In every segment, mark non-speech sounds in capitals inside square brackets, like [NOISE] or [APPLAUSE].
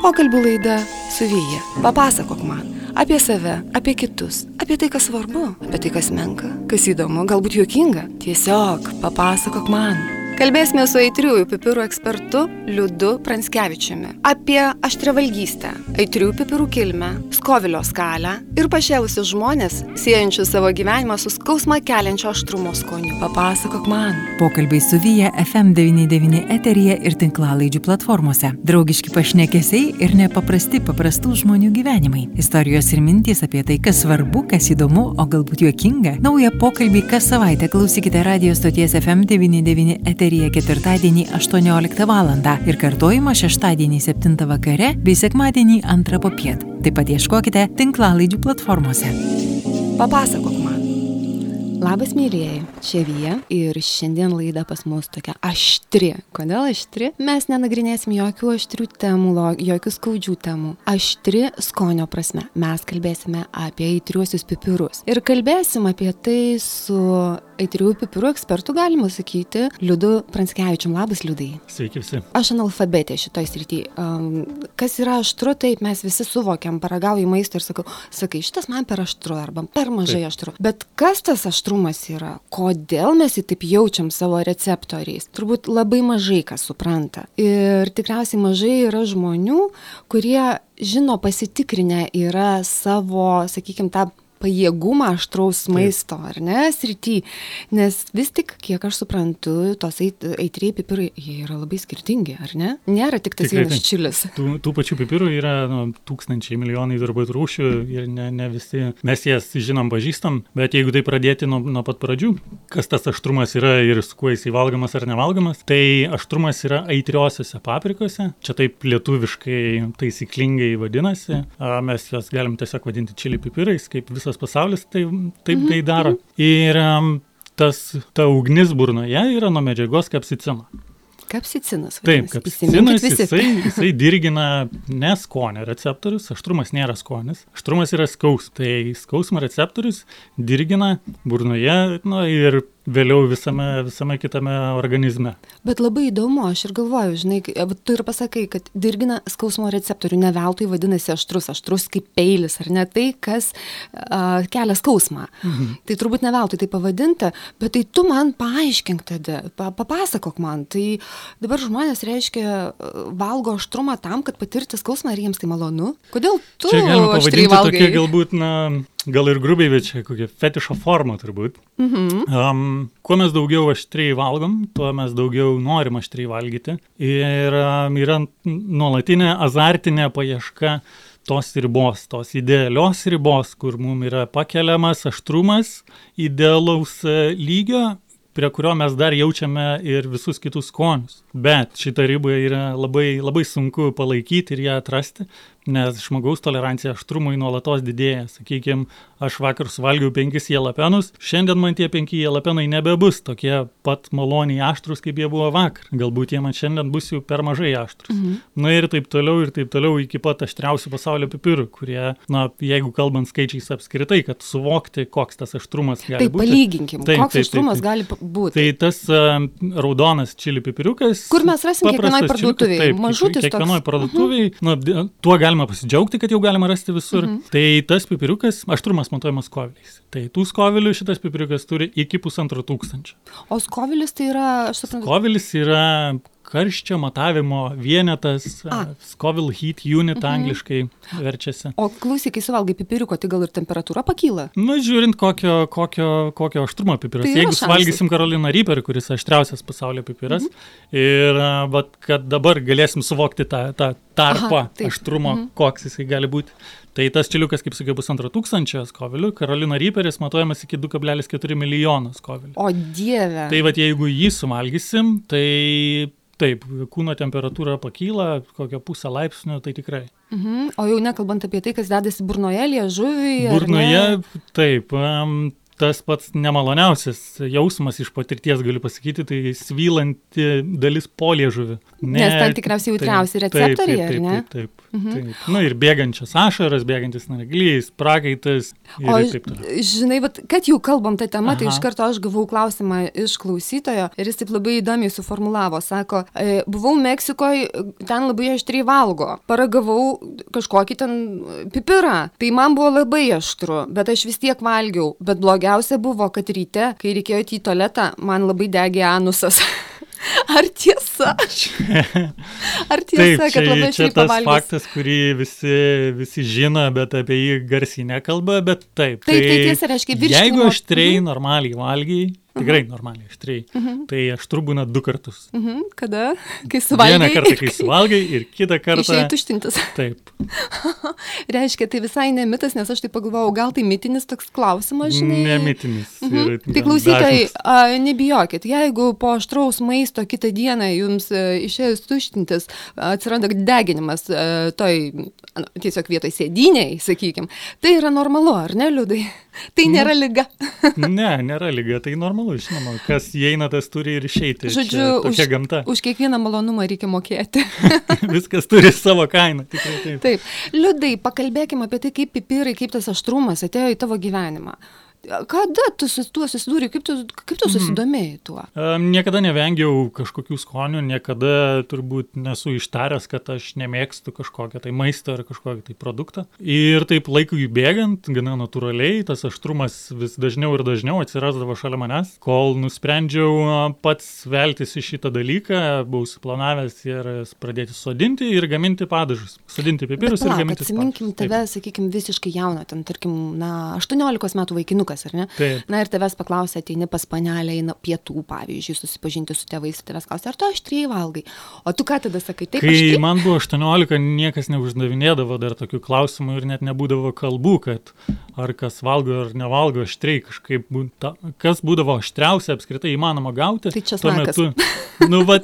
Pokalbių laida su Vyja. Papasakok man apie save, apie kitus, apie tai, kas svarbu, apie tai, kas menka, kas įdomu, galbūt juokinga. Tiesiog papasakok man. Kalbėsime su aitriųjų pipirų ekspertu Liudu Pranskevičiumi apie aštrevalgystę, aitriųjų pipirų kilmę, skovilio skalę ir pašėlusius žmonės, siejančius savo gyvenimą su skausmą keliančio aštrumo skoniu. Papasakok man. Pokalbiai su Vyja FM99 eteryje ir tinklalaidžių platformose. Draugiški pašnekesiai ir nepaprasti paprastų žmonių gyvenimai. Istorijos ir mintys apie tai, kas svarbu, kas įdomu, o galbūt juokinga. Naują pokalbį kas savaitę klausykite radio stoties FM99 eteryje eteryje ketvirtadienį 18 val. ir kartojimą šeštadienį 7 vakare bei sekmadienį 2 popiet. Taip pat ieškokite tinklalaidžių platformose. Papasakok man. Labas mėlyjei, čia Vyja ir šiandien laida pas mus tokia aštri. Kodėl aštri? Mes nenagrinėsim jokių aštrių temų, jokių skaudžių temų. Aštri skonio prasme. Mes kalbėsime apie aitriuosius pipirus. Ir kalbėsim apie tai su aitriųjų pipirų ekspertų, galima sakyti, Liudu Pranskevičium. Labas, Liudai. Sveiki visi. Aš analfabetė šitoj srity. Um, kas yra aštru, taip mes visi suvokiam, paragauju maistą ir sakau, sakai, šitas man per aštru arba per mažai taip. aštru. Bet kas tas aštrumas yra? Kodėl mes jį taip jaučiam savo receptoriais? Turbūt labai mažai kas supranta. Ir tikriausiai mažai yra žmonių, kurie žino pasitikrinę yra savo, sakykime, tą pajėgumą aštraus maisto, ar ne, srity. Nes vis tik, kiek aš suprantu, tos aitriai pipirai, jie yra labai skirtingi, ar ne? Nėra tik tas vienas čilis. Tų, tų pačių pipirų yra nu, tūkstančiai, milijonai turbūt rūšių ir ne, ne visi mes jas žinom, pažįstam, bet jeigu tai pradėti nuo, nuo pat pradžių, kas tas aštrumas yra ir su kuo jis įvalgomas ar nevalgomas, tai aštrumas yra aitriosiose paprikose, čia taip lietuviškai taisyklingai vadinasi, mes juos galim tiesiog vadinti čili pipirais, kaip visas visas pasaulis tai, taip mhm. tai daro. Ir um, tas, ta ugnis burnoje yra nuo medžiagos kapsicino. Kapsicinas. Taip, kapsicinas, jisai, jisai [LAUGHS] dirgina ne skonio receptorius, aštrumas nėra skonis, aštrumas yra skaus. Tai skausmo receptorius dirgina burnoje nu, ir vėliau visame, visame kitame organizme. Bet labai įdomu, aš ir galvoju, žinai, tu ir pasakai, kad dirgina skausmo receptorių, ne veltui vadinasi aštrus, aštrus kaip peilis, ar ne tai, kas uh, kelia skausmą. Mhm. Tai turbūt ne veltui tai pavadinta, bet tai tu man paaiškink tada, pa, papasakok man. Tai dabar žmonės reiškia valgo aštrumą tam, kad patirti skausmą ir jiems tai malonu. Kodėl tu galima pavadinti tokia galbūt, na, gal ir grubiai, bet čia kokia fetišo forma turbūt. Mhm. Um, kuo mes daugiau aštriai valgom, tuo mes daugiau norim aštriai valgyti. Ir um, yra nuolatinė azartinė paieška tos ribos, tos idealios ribos, kur mums yra pakeliamas aštrumas idealaus e, lygio prie kurio mes dar jaučiame ir visus kitus skonius. Bet šitą ribą yra labai, labai sunku palaikyti ir ją atrasti, nes žmogaus tolerancija aštrumui nuolatos didėja. Sakykime, aš vakar suvalgiau penkis jelapenus, šiandien man tie penki jelapenai nebebus tokie pat maloniai aštrus, kaip jie buvo vakar. Galbūt jie man šiandien bus jau per mažai aštrus. Mhm. Na ir taip toliau, ir taip toliau iki pat aštriausių pasaulio pipirų, kurie, na, jeigu kalbant skaičiais apskritai, kad suvokti, koks tas aštrumas gali taip, būti. Palyginkim, taip, koks taip, aštrumas taip, taip. gali būti. Tai tas uh, raudonas čili pipiriukas. Kur mes rasim kiekvienoj parduotuvėje? Mažutis. Kiekvienoj parduotuvėje, -huh. nu, tuo galima pasidžiaugti, kad jau galima rasti visur. -huh. Tai tas pipiriukas, aštrumas matuojamas skoviliais. Tai tų skovilių šitas pipiriukas turi iki pusantro tūkstančio. O skovilis tai yra, aš suprantu. Skovilis yra karščio matavimo vienetas, A. Scoville Heat Unit mhm. angliškai verčiasi. O klausyk, kai suvalgai pipiriuko, tai gal ir temperatūra pakyla? Na, žiūrint, kokio, kokio, kokio aštrumo pipiras. Tai Jeigu suvalgysim Karoliną Reaper, kuris aštriausias pasaulio pipiras, mhm. ir vat, kad dabar galėsim suvokti tą, tą tarpą Aha, aštrumo, mhm. koks jisai gali būti. Tai tas čiliukas, kaip sakiau, pusantro tūkstančio skovilių, Karolina Reaperis matuojamas iki 2,4 milijono skovilių. O dieve. Tai vad jeigu jį suvalgysim, tai Taip, kūno temperatūra pakyla, kokią pusę laipsnių, tai tikrai. Mhm. O jau nekalbant apie tai, kas dedasi burnoje, liežuviai. Burnoje, taip. Tas pats nemaloniausias jausmas iš patirties, galiu pasakyti, tai svylanti dalis poliežuvių. Ne, Nes ten tikriausiai jautriausi receptoriai, taip, taip, ne? Taip, taip. Mhm. taip. Na nu, ir bėgančias ašaras, bėgantis nareglys, prakaitas. O žinai, bet, kad jau kalbam tą temą, tai Aha. tai iš karto aš gavau klausimą iš klausytojo ir jis taip labai įdomiai suformulavo. Sako, e, buvau Meksikoje, ten labai aštriai valgo. Paragavau kažkokį ten pipirą. Tai man buvo labai aštru, bet aš vis tiek valgiau. Bet blogiausia buvo, kad ryte, kai reikėjo į tualetą, man labai degė anusas. [LAUGHS] Ar tiesa? [LAUGHS] Ar tiesa, taip, kad labai čia tas pavalgys? faktas, kurį visi, visi žino, bet apie jį garsiai nekalba, bet taip. Taip, tai, tai tiesa reiškia virškinimo. Jeigu aštriai mhm. normaliai valgiai, Tikrai mhm. normaliai aštriai. Mhm. Tai aštru būna du kartus. Mhm. Kada? Kai suvalgai. Vieną kartą, kai suvalgai ir kitą kartą. Išėjai tuštintis. [LAUGHS] Taip. Reiškia, tai visai ne mitas, nes aš tai pagalvojau, gal tai mitinis toks klausimas, žinai. Ne mitinis. Mhm. Tai klausytojai, nebijokit, jeigu po aštraus maisto kitą dieną jums e, išėjus tuštintis atsiranda deginimas e, toj tiesiog vietoj sėdiniai, sakykim, tai yra normalu, ar ne, liūdai? Tai nėra lyga. [LAUGHS] ne, nėra lyga, tai normalu, žinoma, kas įeina, tas turi ir išeiti. Žodžiu, už, gamta. už kiekvieną malonumą reikia mokėti. [LAUGHS] Viskas turi savo kainą, tikrai taip. Taip, liūdai, pakalbėkime apie tai, kaip pipirai, kaip tas aštrumas atėjo į tavo gyvenimą. Kada tu su tuo susidūrė, kaip tu, kaip tu mhm. susidomėjai tuo? Um, niekada nevengiau kažkokių skonių, niekada turbūt nesu ištaręs, kad aš nemėgstu kažkokią tai maistą ar kažkokią tai produktą. Ir taip laikui bėgant, gana natūraliai, tas aštrumas vis dažniau ir dažniau atsirasdavo šalia manęs, kol nusprendžiau pats veltis į šitą dalyką, buvau suplanavęs ir pradėti sodinti ir gaminti padažus. Sodinti pipirus ir gaminti. Atsiminkim tave, sakykime, visiškai jauną, ten tarkim, na, 18 metų vaikinų vaikinukas, ar ne? Taip. Na ir tavęs paklausia, ateini pas panelę, eina pietų, pavyzdžiui, susipažinti su tėvais, tavęs klausia, ar tu aštriai valgai? O tu ką tada sakai? Taip, Kai aštri? man buvo 18, niekas neuždavinėdavo dar tokių klausimų ir net nebūdavo kalbų, kad ar kas valgo ar nevalgo aštriai kažkaip, ta, kas būdavo aštriausia apskritai įmanoma gauti. Tai čia tuo metu. Nu, va,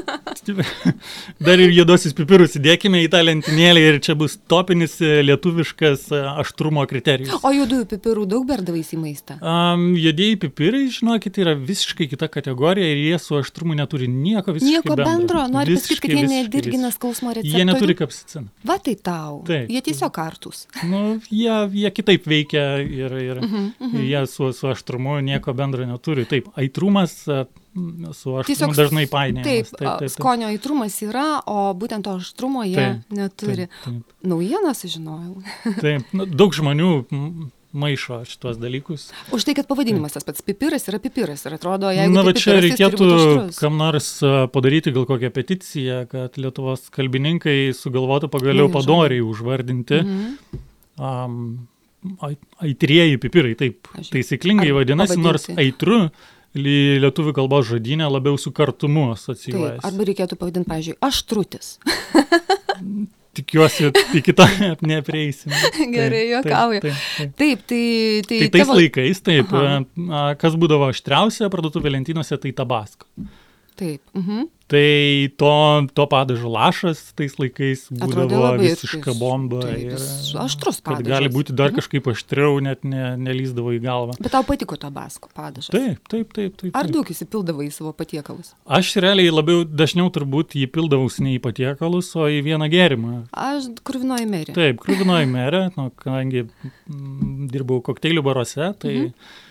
[LAUGHS] dar ir juodosius pipirus įdėkime į tą lentynėlę ir čia bus topinis e, lietuviškas e, aštrumo kriterijus. O juodųjų pipirų daug berdavai į maistą? Um, Jėdėjai pipirai, žinokit, yra visiškai kita kategorija ir jie su aštrumu neturi nieko visiškai nieko bendro. bendro. Noriu pasakyti, kad jie nedirgina skausmo receptorių. Jie neturi kapsicino. Va tai tau. Taip. Jie tiesiog kartus. Nu, jie, jie kitaip veikia ir, ir uh -huh, uh -huh. jie su, su aštrumu nieko bendro neturi. Taip, aitrumas su aštrumu dažnai painiojamas. Taip, taip, taip, taip. skonio aitrumas yra, o būtent to aštrumo jie taip, neturi. Taip, taip. Naujieną sužinojau. [LAUGHS] taip, nu, daug žmonių maišo šitos dalykus. Už tai, kad pavadinimas tas pats pipiras yra pipiras ir atrodo, jeigu... Na, tai bet čia reikėtų kam nors padaryti gal kokią peticiją, kad Lietuvos kalbininkai sugalvotų pagaliau padoriai užvardinti. Mhm. Um, aitrieji pipirai, taip, taisyklingai vadinasi, nors aitru lietuvių kalbos žodynė labiau su kartumu asocijuojasi. Arba reikėtų pavadinti, pavyzdžiui, aštrutis. [LAUGHS] tikiuosi, iki to [LAUGHS] neprieisim. Gerai, juokauju. Taip, taip, taip. taip, tai... Tai, tai tais tavo... laikais, taip, Aha. kas būdavo aštriausia parduotuvė lentynose, tai tabasko. Taip. Mhm. Tai to, to padažo lašas tais laikais būdavo visiška bomba. Taip, ir, aštrus padažas. Gali būti dar mhm. kažkaip aštriau, net ne, nelyzdavo į galvą. Bet tau patiko tabasko padažas? Taip, taip, taip. taip, taip. Ar daug įsipildavo į savo patiekalus? Aš realiai labiau dažniau turbūt jį pildavausi ne į patiekalus, o į vieną gėrimą. Aš krūvinoji merė. Taip, krūvinoji merė, nu, kadangi dirbau kokteilių baruose, tai... Mhm.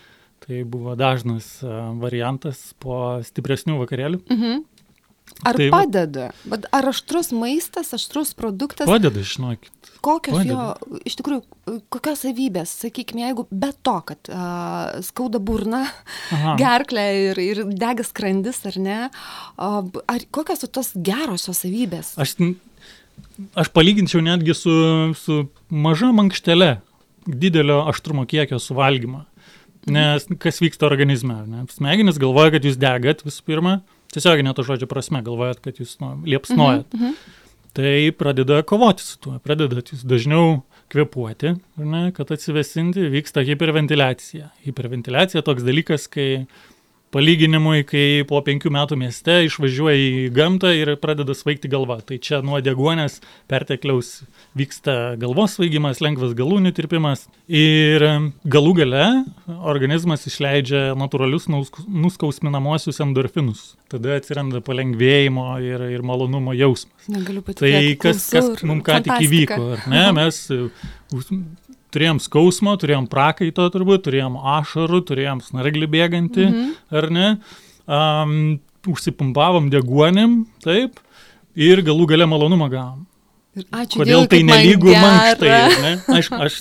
Tai buvo dažnas variantas po stipresnių vakarėlių. Mhm. Ar tai, padeda? Bet ar aštrus maistas, aštrus produktas? Padeda, žinokit. Kokios padeda. jo, iš tikrųjų, kokios savybės, sakykime, jeigu be to, kad uh, skauda burna, Aha. [LAUGHS] gerklė ir, ir degas skrandis, ar ne, uh, ar kokios tos gerosios savybės? Aš, aš palyginčiau netgi su, su maža mankštelė didelio aštrumo kiekio suvalgymą. Nes kas vyksta organizme? Ne? Smegenys galvoja, kad jūs degat visų pirma, tiesioginė to žodžio prasme, galvojat, kad jūs nu, liepsnojat. Mhm, mhm. Tai pradeda kovoti su tuo, pradedat jūs dažniau kvepuoti, ne, kad atsivesinti, vyksta hiperventiliacija. Hiperventiliacija toks dalykas, kai palyginimui, kai po penkių metų mieste išvažiuoja į gamtą ir pradeda svaigti galva. Tai čia nuo degonės pertekliaus vyksta galvos svaigimas, lengvas galūnių tirpimas ir galų gale organizmas išleidžia natūralius nuskausminamosius endorfinus. Tada atsiranda palengvėjimo ir, ir malonumo jausmas. Negaliu patikėti. Tai kas, kas mums ką tik įvyko, ar ne? Mes turėjom skausmo, turėjom prakaito turbūt, turėjom ašarų, turėjom snarglį bėgantį, mhm. ar ne? Um, užsipumpavom deguonim, taip, ir galų gale malonumą gavom. Ačiū Kodėl Dievui, tai gera. mankštai? Ne? Aišku, aš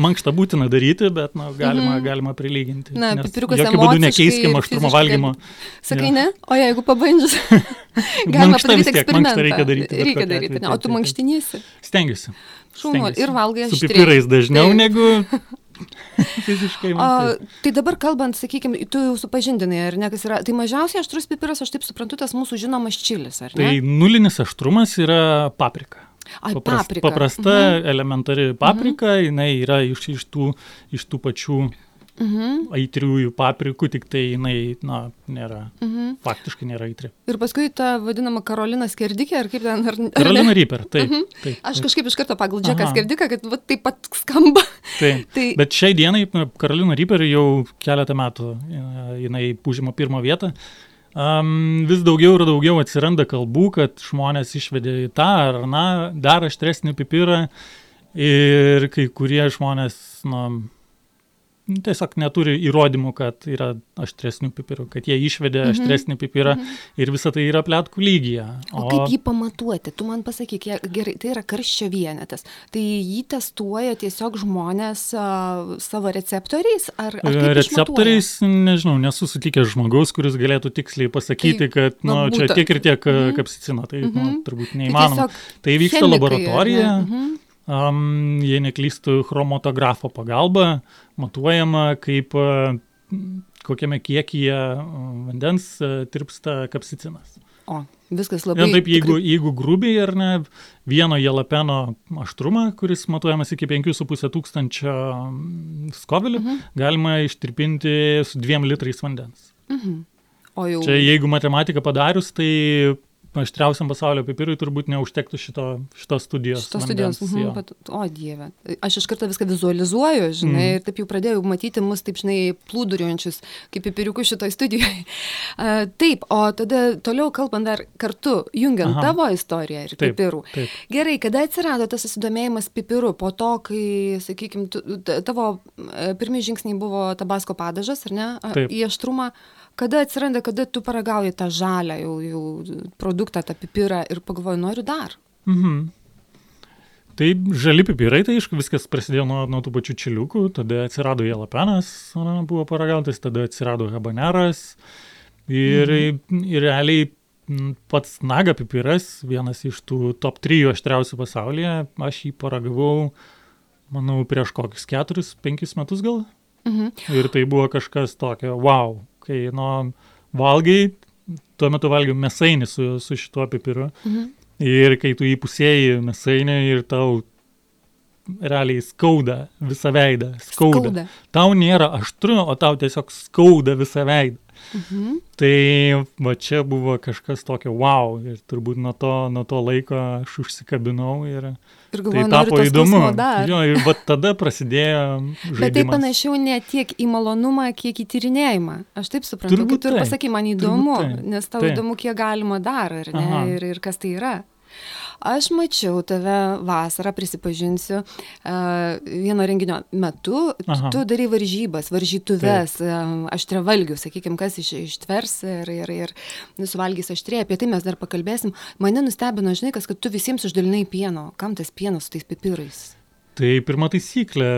mankštą būtina daryti, bet na, galima, mm. galima prilyginti. Na, pipiriukas Jokių būdų emociškai nekeiskim ir aštrumo valgymo. Sakai Jo. ne? O jeigu pabandžius, [LAUGHS] galima Mankštą vis tiek, eksperimentą. mankštą reikia daryti, Reikia daryti. atveju, Ne, o tu mankštiniesi. Stengiuosi. Stengiuosi. Ir valgai aš. Su pipirais dažniau Taip. negu [LAUGHS] fiziškai. Taip. tai dabar kalbant, sakykime, tu jau supažindinai, ar ne, kas yra, tai mažiausiai aštrus pipiras, aš taip suprantu, tas mūsų žinomas čilis, ar ne? Tai nulinis aštrumas yra paprika. Ai, Papras, paprika. paprasta, mhm. elementari paprika, mhm. jinai yra iš, iš, tų, iš tų pačių Mhm. aitriųjų paprikų, tik tai jinai, na, nėra, Mhm. faktiškai nėra aitri. Ir paskui ta vadinama Karolina Skerdikė, ar kaip ten, ar, ar ne? Karolina Reaper, taip. Mhm. taip, Aš taip, kažkaip iš karto pagal Džeką. Skerdiką, kad va, taip pat skamba. taip. [LAUGHS] Tai, Bet šiai dienai na, Karolina Reaper jau keletą metų e, jinai užima pirmą vietą. Um, vis daugiau ir daugiau atsiranda kalbų, kad žmonės išvedė į tą ar na, dar aštresnį pipirą ir kai kurie žmonės na, tiesiog neturi įrodymų, kad yra aštresnių pipirų, kad jie išvedė Mhm. aštresnį pipirą ir visa tai yra plėtkų lygyje. o kaip jį pamatuoti? Tu man pasakyk, gerai, tai yra karščio vienetas. Tai jį testuoja tiesiog žmonės a, savo receptoriais? Ar, ar kaip išmatuoja? Receptoriais, nežinau, nesu sutikęs žmogaus, kuris galėtų tiksliai pasakyti, Tai, kad va, nu, čia tiek ir tiek Mhm. mhm. kapsicino, tai nu, Mhm. turbūt Tai neįmanoma. tiesiog Tai vyksta chemikai, laboratorija? Mhm. Um, jei neklystų chromatografo pagalba, matuojama, kaip kokiame kiekyje vandens tirpsta kapsicinas. O, viskas labai. taip, jeigu, jeigu grubiai ar ne, vieno jelapeno aštrumą, kuris matuojamas iki 5,5 tūkstančio mm, skovilį, Mhm. galima ištirpinti su dviem litrais vandens. Mhm. O jau. Čia jeigu matematiką padarius, tai aštriausiam pasaulio pipirui turbūt neužtektų šito, šitos studijos. Studijos, vandens, mhm, jo. bet, o Dieve. Aš iš karto viską vizualizuoju, žinai, Mhm. ir taip jau pradėjau matyti mus, taip, žinai, plūduriuojančius, kaip pipiriukus šitoje studijoje. Uh, [LAUGHS] taip, o tada toliau kalbant dar kartu, jungiant Aha. tavo istoriją ir Taip, pipirų. taip. Gerai, kada atsirado tas susidomėjimas pipiru? Po to, kai, sakykime, tavo e, pirmie žingsniai buvo tabasko padažas, ar ne, Taip. į aštrumą. Kada atsiranda, kada tu paragauji tą žalę jau, jau produktą, tą pipirą ir pagalvoji, noriu dar. Mhm. Tai žali pipirai, tai aišku, viskas prasidėjo nuo, nuo tų pačių čiliukų, tada atsirado jelapenas, na, buvo paragautas, tada atsirado habaneras ir, mhm. ir realiai pats naga pipiras, vienas iš tų top 3 aštriausių pasaulyje, aš jį paragavau, manau, prieš kokius 4-5 metus gal. Mhm. Ir tai buvo kažkas tokio, wow, kai nuo valgai, tuo metu valgiau mėsainį su, su šituo pipiru. Mhm. Ir kai tu įpusėjai mėsainį ir tau realiai skauda visą veidą. Skauda. skauda. Tau nėra aštru, o tau tiesiog skauda visą veidą. Mhm. Tai va čia buvo kažkas tokio wow. Ir turbūt nuo to, nuo to laiko aš užsikabinau ir Ir tai galvoju, tapo noriu to įdomu. Jo, ir va tada prasidėjo Bet tai žaidimas. panašiau ne tiek į malonumą, kiek į tyrinėjimą. Aš taip suprantu, Turbūt kad tu ir pasakai, man įdomu, taip. nes tau Taip. įdomu, kiek galima dar, ar ne, Aha. ir, ir kas tai yra. Aš mačiau tave vasarą, prisipažinsiu, vieno renginio metu, Aha. tu darai varžybas, varžytuves, aštrevalgių, sakykime, kas iš, ištvers ir, ir, ir suvalgys aštrė, apie tai mes dar pakalbėsim. Mane nustebino, žinai, kas, kad tu visiems išdalinai pieno. Kam tas pienas su tais pipirais? Tai pirma taisyklė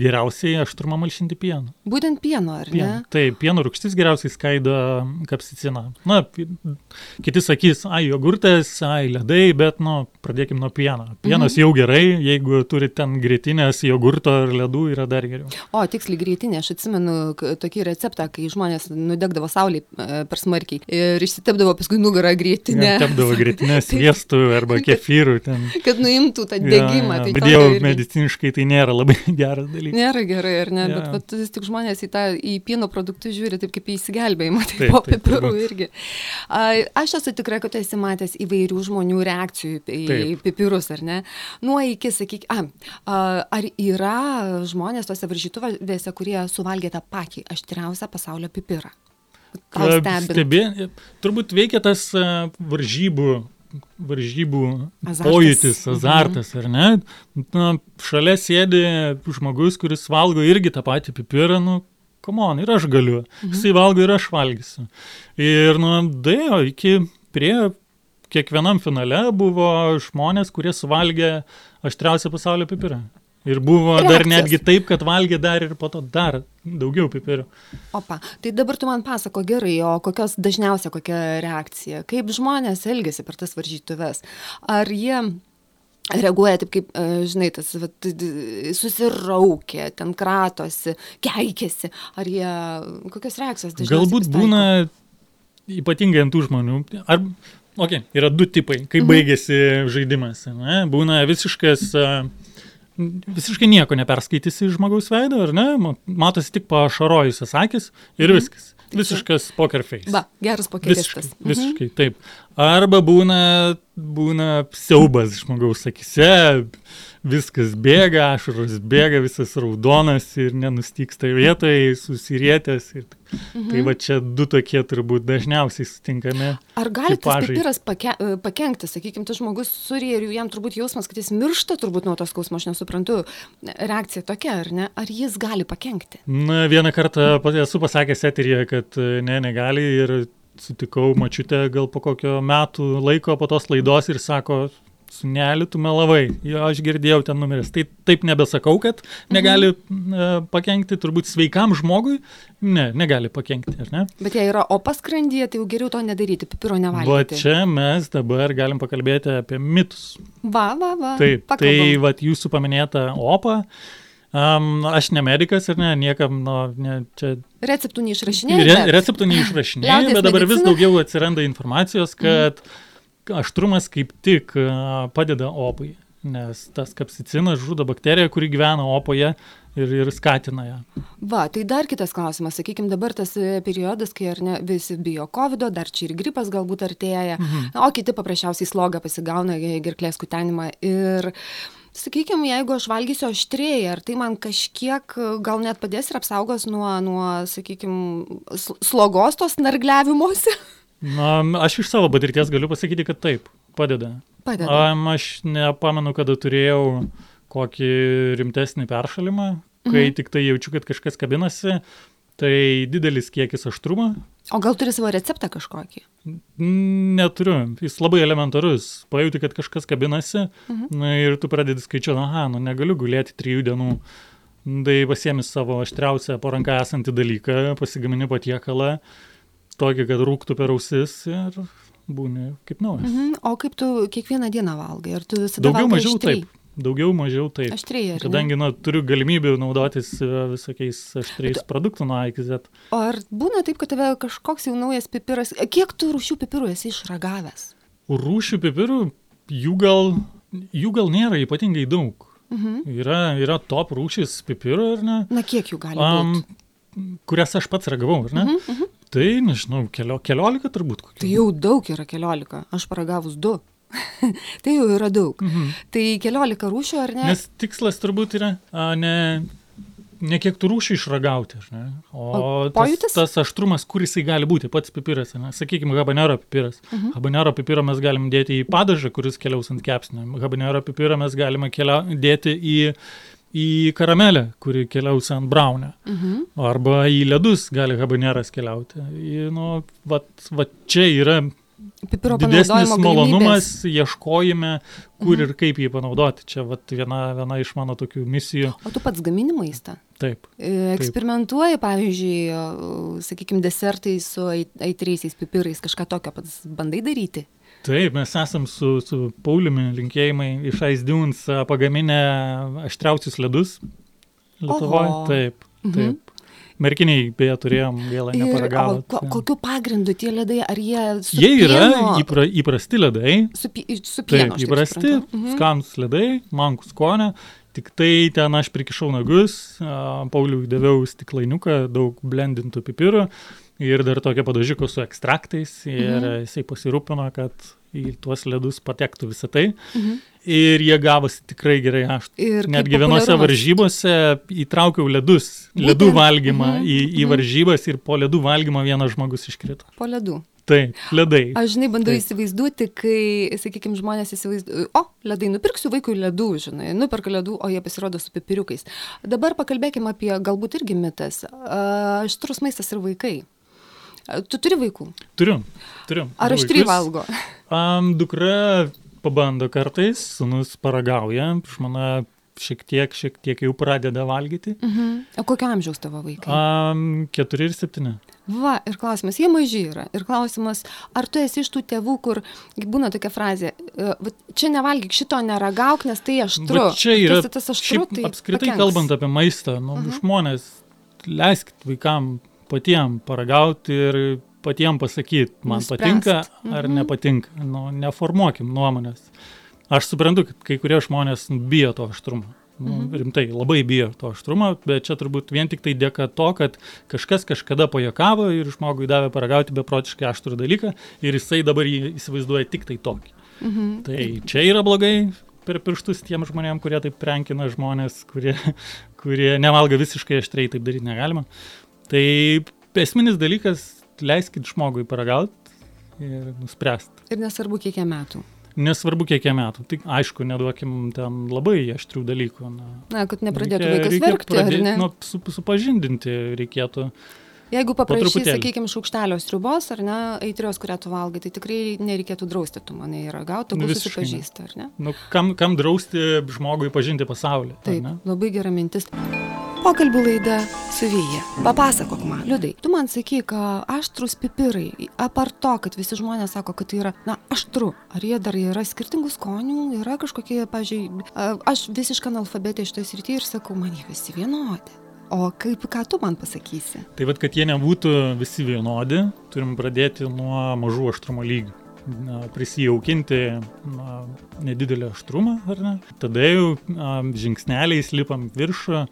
geriausiai aštrumą malšinti pienu. Būtent pieno, ar Pieno. ne? Tai pieno rūgštis geriausiai skaido kapsiciną. Na, kiti sakys, ai, jogurtas, ai, ledai, bet, nu, pradėkim nuo pieno. Pienas Mhm. jau gerai, jeigu turi ten grėtinės, jogurto ar ledų, yra dar geriau. O, tiksliai greitinė, aš atsimenu tokį receptą, kai žmonės nudegdavo saulį e, per smarkiai ir išsitepdavo paskui nugarą greitinę. Tepdavo grėtinės [LAUGHS] sviestų arba kefyrų ten. Kad nuimtų tą degimą. jo. tai Mediciniškai tai nėra labai [LAUGHS] geras dalykas. Nėra gerai, ar ne, Jo. bet vat, vis tik žmonės į tą į pieno produktus žiūri taip kaip į įsigelbėjimą, [LAUGHS] tai Taip, po pipirų irgi. A, Aš esu tikra, kad tu esi matęs įvairių žmonių reakcijų į Taip. pipirus, ar ne? Nuo iki, sakyk, a, a, ar yra žmonės tose varžytuvėse, kurie suvalgė tą patį aštriausią pasaulio pipirą? Tau. Stebė, turbūt veikia tas varžybų, varžybų Azartas. pojūtis, Mhm. azartas, ar ne? Na, šalia sėdi žmogus, kuris valgo irgi tą patį pipirą, nu, komon, ir aš galiu. Mhm. Jisai valgo ir aš valgysiu. Ir, nu, dėjo iki prie kiekvienam finale buvo žmonės, kurie suvalgė aštriausią pasaulio pipirą. Ir buvo dar Reakcijos. netgi taip, kad valgė dar ir po to dar daugiau pipirų. Opa, tai dabar tu man pasako gerai, o kokios dažniausia kokia reakcija? Kaip žmonės elgesi per tas varžytuves? Ar jie reaguoja taip kaip, e, žinai, tas vat, susiraukia, ten kratosi, keikėsi? Ar jie, kokios reakcijos dažniausiai? Galbūt būna ypatingai ant tų žmonių. Ar, ok, yra du tipai, kai Mhm. baigėsi žaidimas. Ne? Būna visiškas, a, visiškai nieko neperskaitysi iš žmogaus veido, ar ne? Ma- Matosi tik pašarojusias akis ir viskas. Visiškas poker face. Mhm. Va, geras Visiškai, pokeristas. visiškai taip. Arba būna, būna siaubas žmogaus akise, viskas bėga, ašaros bėga, visas raudonas ir nenustyksta vietoje, susirietęs. Ir... Mhm. Tai va čia du tokie turbūt dažniausiai sutinkami. Ar gali tas pipiras pake, e, pakenkti, sakykime, tas žmogus surė ir jam turbūt jausmas, kad jis miršta turbūt nuo tos skausmo, aš nesuprantu. Reakcija tokia, ar ne? Ar jis gali pakenkti? Na, vieną kartą esu pasakęs eteryje, kad e, ne, negali ir sutikau mačiutę gal po kokio metų laiko po tos laidos ir sako, suneli, tu melavai, jo, aš girdėjau ten numeris. Tai taip nebesakau, kad negali mhm. pakengti, turbūt sveikam žmogui, ne, negali pakengti, ar ne? Bet jei yra opas skrandyje, tai jau geriau to nedaryti, pipiro Va nevalgyti. čia mes dabar galim pakalbėti apie mitus. Va, va, va. Taip, tai pakalbam. va jūsų paminėta opa. Um, aš ne medikas ir ne, niekam, nu, ne, čia Receptų neišrašinėjai. Re, receptų neišrašinėjau, bet dabar vis medicina? daugiau atsiranda informacijos, kad aštrumas kaip tik padeda opai, nes tas kapsicinas žudo bakteriją, kuri gyvena opoje ir, ir skatina ją. Va, tai dar kitas klausimas. Sakykime, dabar tas e, periodas, kai ar ne visi bijo COVID, dar čia ir gripas galbūt artėja, mhm. o kiti paprasčiausiai slogą pasigauna, e, gerklės kutenimą. Ir, sakykime, jeigu aš valgysiu aštriai, ar tai man kažkiek e, gal net padės ir apsaugos nuo, nuo sakykime, slogos tos nargliavimuose? [LAUGHS] Na, aš iš savo patirties galiu pasakyti, kad taip, padeda. Padeda. Am, aš nepamenu, kada turėjau kokį rimtesnį peršalimą, kai Mhm. tik tai jaučiu, kad kažkas kabinasi, tai didelis kiekis aštrumo, O gal turi savo receptą kažkokį? Neturiu, jis labai elementarus. Pajūti, kad kažkas kabinasi Mhm. ir tu pradedi skaičiuoti, aha, nu negaliu gulėti trijų dienų. Tai pasiemi savo aštriausią po ranką esantį dalyką, pasigamini patiekalą, tokį, kad rūktų per ausis ir būni kaip naujas. Mhm. O kaip tu kiekvieną dieną valgai? Ar tu visada Daugiau mažiau taip. Daugiau mažiau taip. Aštriai? Kadangi na, turiu galimybių naudotis e, visokiais aštriais produktų nuo A iki Z. O ar būna taip, kad tave kažkoks jau naujas pipiras, kiek tu rūšių pipirų esi išragavęs? Rūšių pipirų, jų gal, jų gal nėra ypatingai daug. Mhm. Yra, yra top rūšis pipirų, ar ne? Na, kiek jų gali Um, būti? kurias aš pats ragavau, ar ne? Mhm, mhm. Tai, nežinau, kelio, keliolika turbūt. kokių. Tai jau daug yra keliolika, aš paragavus du. [LAUGHS] tai jau yra daug. Mhm. Tai keliolika rūšių, ar ne? Nes tikslas turbūt yra a, ne, ne kiek tų rūšių išragauti, ne? O, O pojūtis? tas, tas aštrumas, kur jisai gali būti, pats pipiras, ne? sakykime, habanero pipiras. Mhm. Habanero pipirą mes galim dėti į padažą, kuris keliaus ant kepsnio. Habanero pipirą mes galime kelia, dėti į, į karamelę, kuri keliaus ant braunio. Mhm. Arba į ledus gali habaneras keliauti. Nu, vat, vat čia yra Pipiro didesnis malonumas galimybės. ieškojime, kur Mhm. ir kaip jį panaudoti. Čia vat, viena, viena iš mano tokių misijų. O tu pats gamini maistą? Taip. E, Eksperimentuoji, pavyzdžiui, sakykime, desertai su ai- aitriaisiais pipirais, kažką tokio pats bandai daryti? Taip, mes esam su, su Pauliumi linkėjimai iš Ice Dunes pagaminę aštriausius ledus Lietuvoje. Oho. Taip, Mhm. Merkiniai beje turėjom, vėlą neparagavo. ko, kokiu pagrindu tie ledai, ar jie Jie yra pieno- įpra, įprasti ledai, su, su pienu? taip įprasti. Mhm. skanus ledai, mankų skonio. Tik tai ten aš prikišau nagus, Pauliui daviau stiklainiuką, daug blendintų pipirų ir dar tokią padažiko su ekstraktais ir Mhm. jisai pasirūpino, kad į tuos ledus patektų visą tai. Mhm. Ir jie gavosi tikrai gerai. Aš Ir netgi vienose varžybose įtraukiau ledus, ledų valgymą Mhm, į, į mhm. varžybas ir po ledų valgymo vienas žmogus iškrito. Po ledų. Taip, ledai. Aš žinai, bandau Taip. įsivaizduoti, kai, sakykime, žmonės įsivaizduoja, o, ledai, nupirksiu vaikui ledų, žinai, nuperka ledų, o jie pasirodo su pipiriukais. Dabar pakalbėkime apie galbūt irgi mitas. Aštrus maistas ir vaikai. Tu turi vaikų? Turiu, turiu. Ar aštri valgo? [LAUGHS] Um, dukra pabando kartais, sunus paragauja, žmona šiek tiek, šiek tiek jau pradeda valgyti. Mhm. O kokio amžiaus tavo vaikai? Um, keturi ir septyni. Va, ir klausimas, jie maži yra. Ir klausimas, ar tu esi iš tų tėvų, kur būna tokia frazė, e, "Va, čia nevalgyk šito, neragauk, nes tai aštru. Va čia yra, tas, tas aštru, šiaip tai apskritai pakenks. kalbant apie maistą, nu, Mhm. žmonės, leiskit vaikam patiem paragauti ir patiem pasakyti, man Nuspręst. patinka ar Mhm. nepatinka. Nu, neformuokim nuomonės. Aš suprantu, kad kai kurie žmonės bijo to aštrumo. Nu, Mhm. rimtai, labai bijo to aštrumo, bet čia turbūt vien tik tai dėka to, kad kažkas kažkada pajokavo ir žmogui davė paragauti beprotiškai aštrų dalyką ir jisai dabar jį įsivaizduoja tik tai tokį. Mhm. Tai čia yra blogai per pirštus tiem žmonėm, kurie taip prenkina žmonės, kurie, [LAUGHS] kurie nevalgo visiškai aštriai, taip daryti negalima. Tai esminis dalykas, leiskit žmogui paragauti ir nuspręsti. Ir nesvarbu, kiek jie metų. Nesvarbu, kiek jie metų. Tik aišku, neduokim ten labai aštrių dalykų. Na, Na, kad nepradėtų Reikia- vaikas reikia verkti, ar pradėt- ne? Nu, su, supažindinti reikėtų. Jeigu truputėlį. sakykime, šaukštelio sriubos ar ne, aitrios, kurią tu valgai, tai tikrai nereikėtų drausti, tu manai, ragauti, Nu, tegul visiškai ne. susipažįsta, ar ne? Nu, kam, kam drausti žmogui pažinti pasaulį? Taip, labai gera mintis. Pokalbių laida su Vyja. Papasakok man, liudai. Tu man sakyk, aštrus pipirai, apart to, kad visi žmonės sako, kad tai yra, na, aštru. Ar jie dar yra skirtingų skonių, yra kažkokie, pažiūrėjau, aš visiškai analfabetė šitoje srityje ir sakau, man jie visi vienodi. O kaip, ką tu man pasakysi? Tai vad, kad jie nebūtų visi vienodi, turim pradėti nuo mažų aštrumo lygių. Na, prisijaukinti na, nedidelį aštrumą, ar ne? Tada jau a, žingsneliais lipam viršų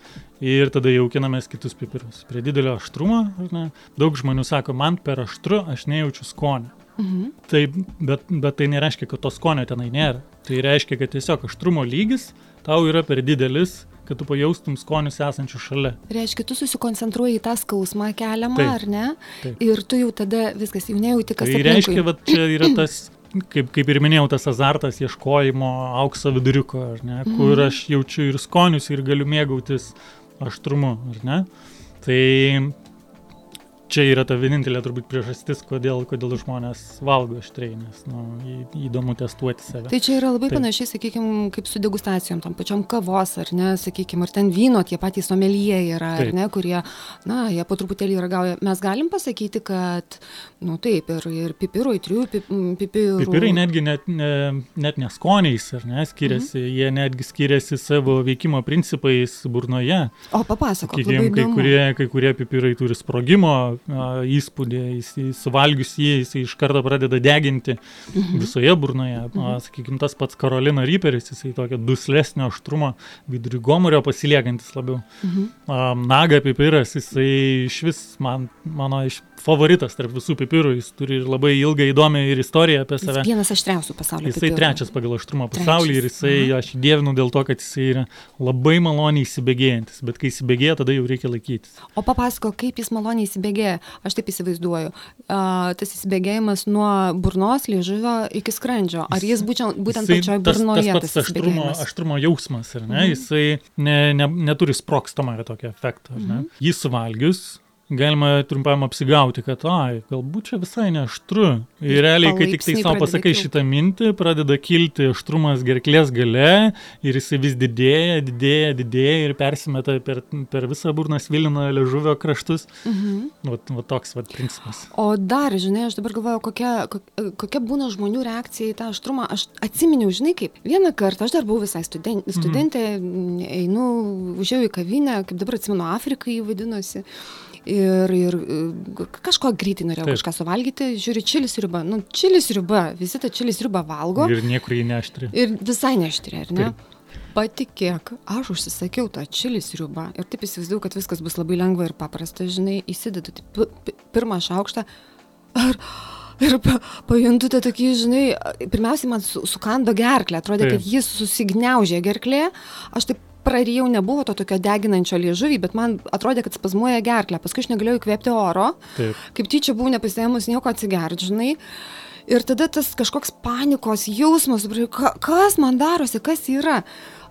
ir tada jaukinamės kitus pipirus. Prie didelio aštrumo, ar ne? Daug žmonių sako, man per aštru aš nejaučiu skonio. Mhm. Tai, bet, bet tai nereiškia, kad to skonio tenai nėra. Tai reiškia, kad tiesiog aštrumo lygis tau yra per didelis, kad tu pajaustum skonius esančius šalia. Reiškia, tu susikoncentruoji į tą skausmą keliamą, Taip, ar ne? taip. Ir tu jau tada viskas, jau nejauti, kas Tai aplinkui. reiškia, kad čia yra tas, kaip, kaip ir minėjau, tas azartas ieškojimo aukso viduriuko, ar ne, kur Mhm. aš jaučiu ir skonius, ir galiu mėgautis aštrumu, ar ne. Tai čia yra ta vienintelė turbūt priežastis, kodėl, kodėl žmonės valgo aštriai, nes nu, į- įdomu testuoti save. Tai čia yra labai Taip. panašiai, sakykime, kaip su degustacijom, tam pačiam kavos, ar ne, sakykime, ar ten vyno, tie patys somelie yra, ar Taip. ne, kurie, na, jie po truputėlį ragauja. Mes galim pasakyti, kad, nu taip, ir, ir pipirų, įtrių pip, m, pipirų. Pipirai netgi net, ne, net neskoniais, ar ne, skiriasi, mhm. jie netgi skiriasi savo veikimo principais burnoje. O papasakok, Sakykime, kai kurie, kai kurie pipirai turi sprogimo įspūdį, jis, jis suvalgius jį, jis iš karto pradeda deginti Mhm. visoje burnoje. A, sakykime, tas pats Karolina Ryperis, jisai tokio duslesnio aštrumo vidurį gomurio pasiliekantis labiau. Mhm. Naga pipiras, jisai iš vis man, mano iš favoritas tarp visų pipirų, jis turi ir labai ilgą įdomią ir istoriją apie Jis save. vienas aštriausių pasaulio Jisai pipirų. trečias pagal aštrumą pasaulyje ir jisai, aha. aš dievinu dėl to, kad jisai yra labai maloniai įsibėgėjantis, bet kai įsibėgėja, tada jau reikia laikytis. O papasako, kaip jis maloniai įsibėgėja. Aš taip įsivaizduoju. A, tas įsibėgėjimas nuo burnos, liežuvio iki skrandžio. Ar jis būtent, būtent Jisai- pačioj tas, burnoje tas pats aštrumo, aštrumo jausmas, ar ne? Mhm. Jisai ne, ne, neturi sprokstamą tokį efektą? Mhm. Jį suvalgius. Galima trumpam apsigauti, kad, ai, galbūt čia visai neaštru. Ir realiai, kai tik tai savo pasakai šitą mintį, pradeda kilti aštrumas gerklės gale ir jisai vis didėja, didėja, didėja ir persimeta per, per visą burną svilina liežuvio kraštus. Mhm. Va, va toks va principas. O dar, žinai, aš dabar galvoju, kokia, kok- kokia būna žmonių reakcija į tą aštrumą. Aš atsiminiau, žinai, kaip vieną kartą, aš dar buvau visai studen, studentė, einu, užėjau į kavinę, kaip dabar atsimenu, Afrikai vadinosi. Ir, ir kažko greitai norėjau Taip. kažką suvalgyti, žiūri, čilis riba, nu, čilis riba, visi tą čilis ribą valgo Ir niekur jį neštri. ir visai neštri, ar ne? Patikėk, aš užsisakiau tą čilis riubą ir taip įsivaizduoju, kad viskas bus labai lengva ir paprasta, žinai, įsidedu taip, pi- pi- pirmą šaukštą ir, ir pa, pajuntu tą tokį, žinai, pirmiausiai man su, sukando gerklę, atrodė, Taip. kad jis susigniaužė gerklė, aš taip prarijau, nebuvo to tokio deginančio liežuvį, bet man atrodė, kad spazmuoja gerklę, paskui aš negalėjau įkvėpti oro, Taip. kaip tyčia buvau nepasėmus nieko atsigerti, žinai. Ir tada tas kažkoks panikos jausmas, ka, kas man darosi, kas yra.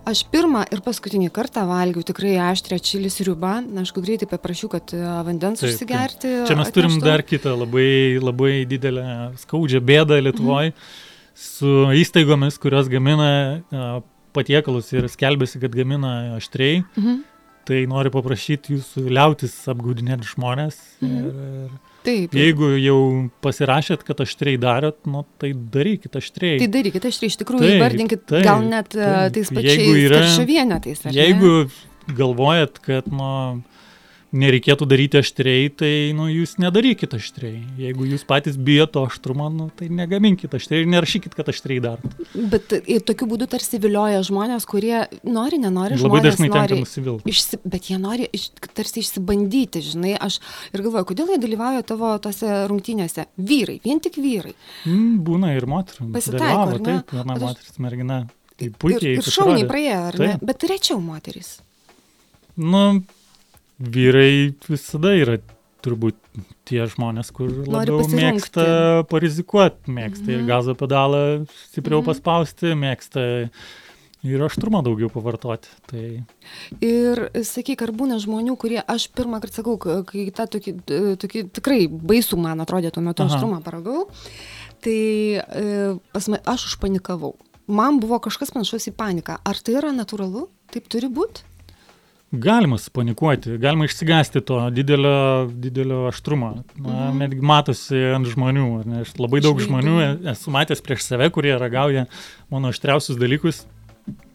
Aš pirmą ir paskutinį kartą valgiau tikrai aštrę čilis riubą, na, aišku, greitai paprašiau, kad e, vandens Taip, taip. užsigerti. Čia mes turim atneštų. dar kitą labai, labai didelę skaudžią bėdą Lietuvoje su įstaigomis, kurios gamina a, patiekalus ir skelbiasi, kad gamina aštriai. Mhm. Tai noriu paprašyti jūsų liautis apgaudinėti žmonės. Mhm. Ir, ir Taip. jeigu jau pasirašėt, kad aštriai darot, nu, tai darykit aštriai. Tai darykite, aš iš tikrųjų Taip, įvardinkit, taip, gal net taip. tais pačiais yra- karščio vienetais. ar ne? Jeigu galvojat, kad nu, nereikėtų daryti aštriai, tai nu, jūs nedarykit aštriai. Jeigu jūs patys bijot to aštrumo, nu, tai negaminkit aštriai ir nerašykit, kad aštriai darot. Bet ir tokiu būdu tarsi vilioja žmonės, kurie nori, nenori, Labai dažnai tenka nusivilti. Išsi, bet jie nori iš, tarsi išsibandyti, žinai, aš ir galvoju, kodėl jie dalyvauja tavo tose rungtynėse. Vyrai, vien tik vyrai. Mm, būna ir moterų. Pasitaiko, ne? Taip, viena moteris mergina. Tai ir, puikiai. ir šauniai pasirodė. praėjo, ar ne? Taip. Bet rečiau moteris. Nu, vyrai visada yra turbūt tie žmonės, kur labiau mėgsta parizikuoti, mėgsta ir Mhm. gazo pedalą stipriau Mhm. paspausti, mėgsta ir aštrumą daugiau pavartoti. Tai Ir sakyk, ar būna žmonių, kurie, aš pirmą kartą sakau, kai tą tokį, tokį tikrai baisų, man atrodė tuo metu Aha. aštrumą paragau, tai e, pas ma, aš užpanikavau. Man buvo kažkas panašus į paniką. Ar tai yra natūralu? Taip turi būti? Galima supanikuoti, galima išsigasti to didelio, didelio aštrumo. Na, Mhm. netgi matosi ant žmonių. ne? Aš labai daug Iš žmonių esu matęs prieš save, kurie ragauja mano aštriausius dalykus.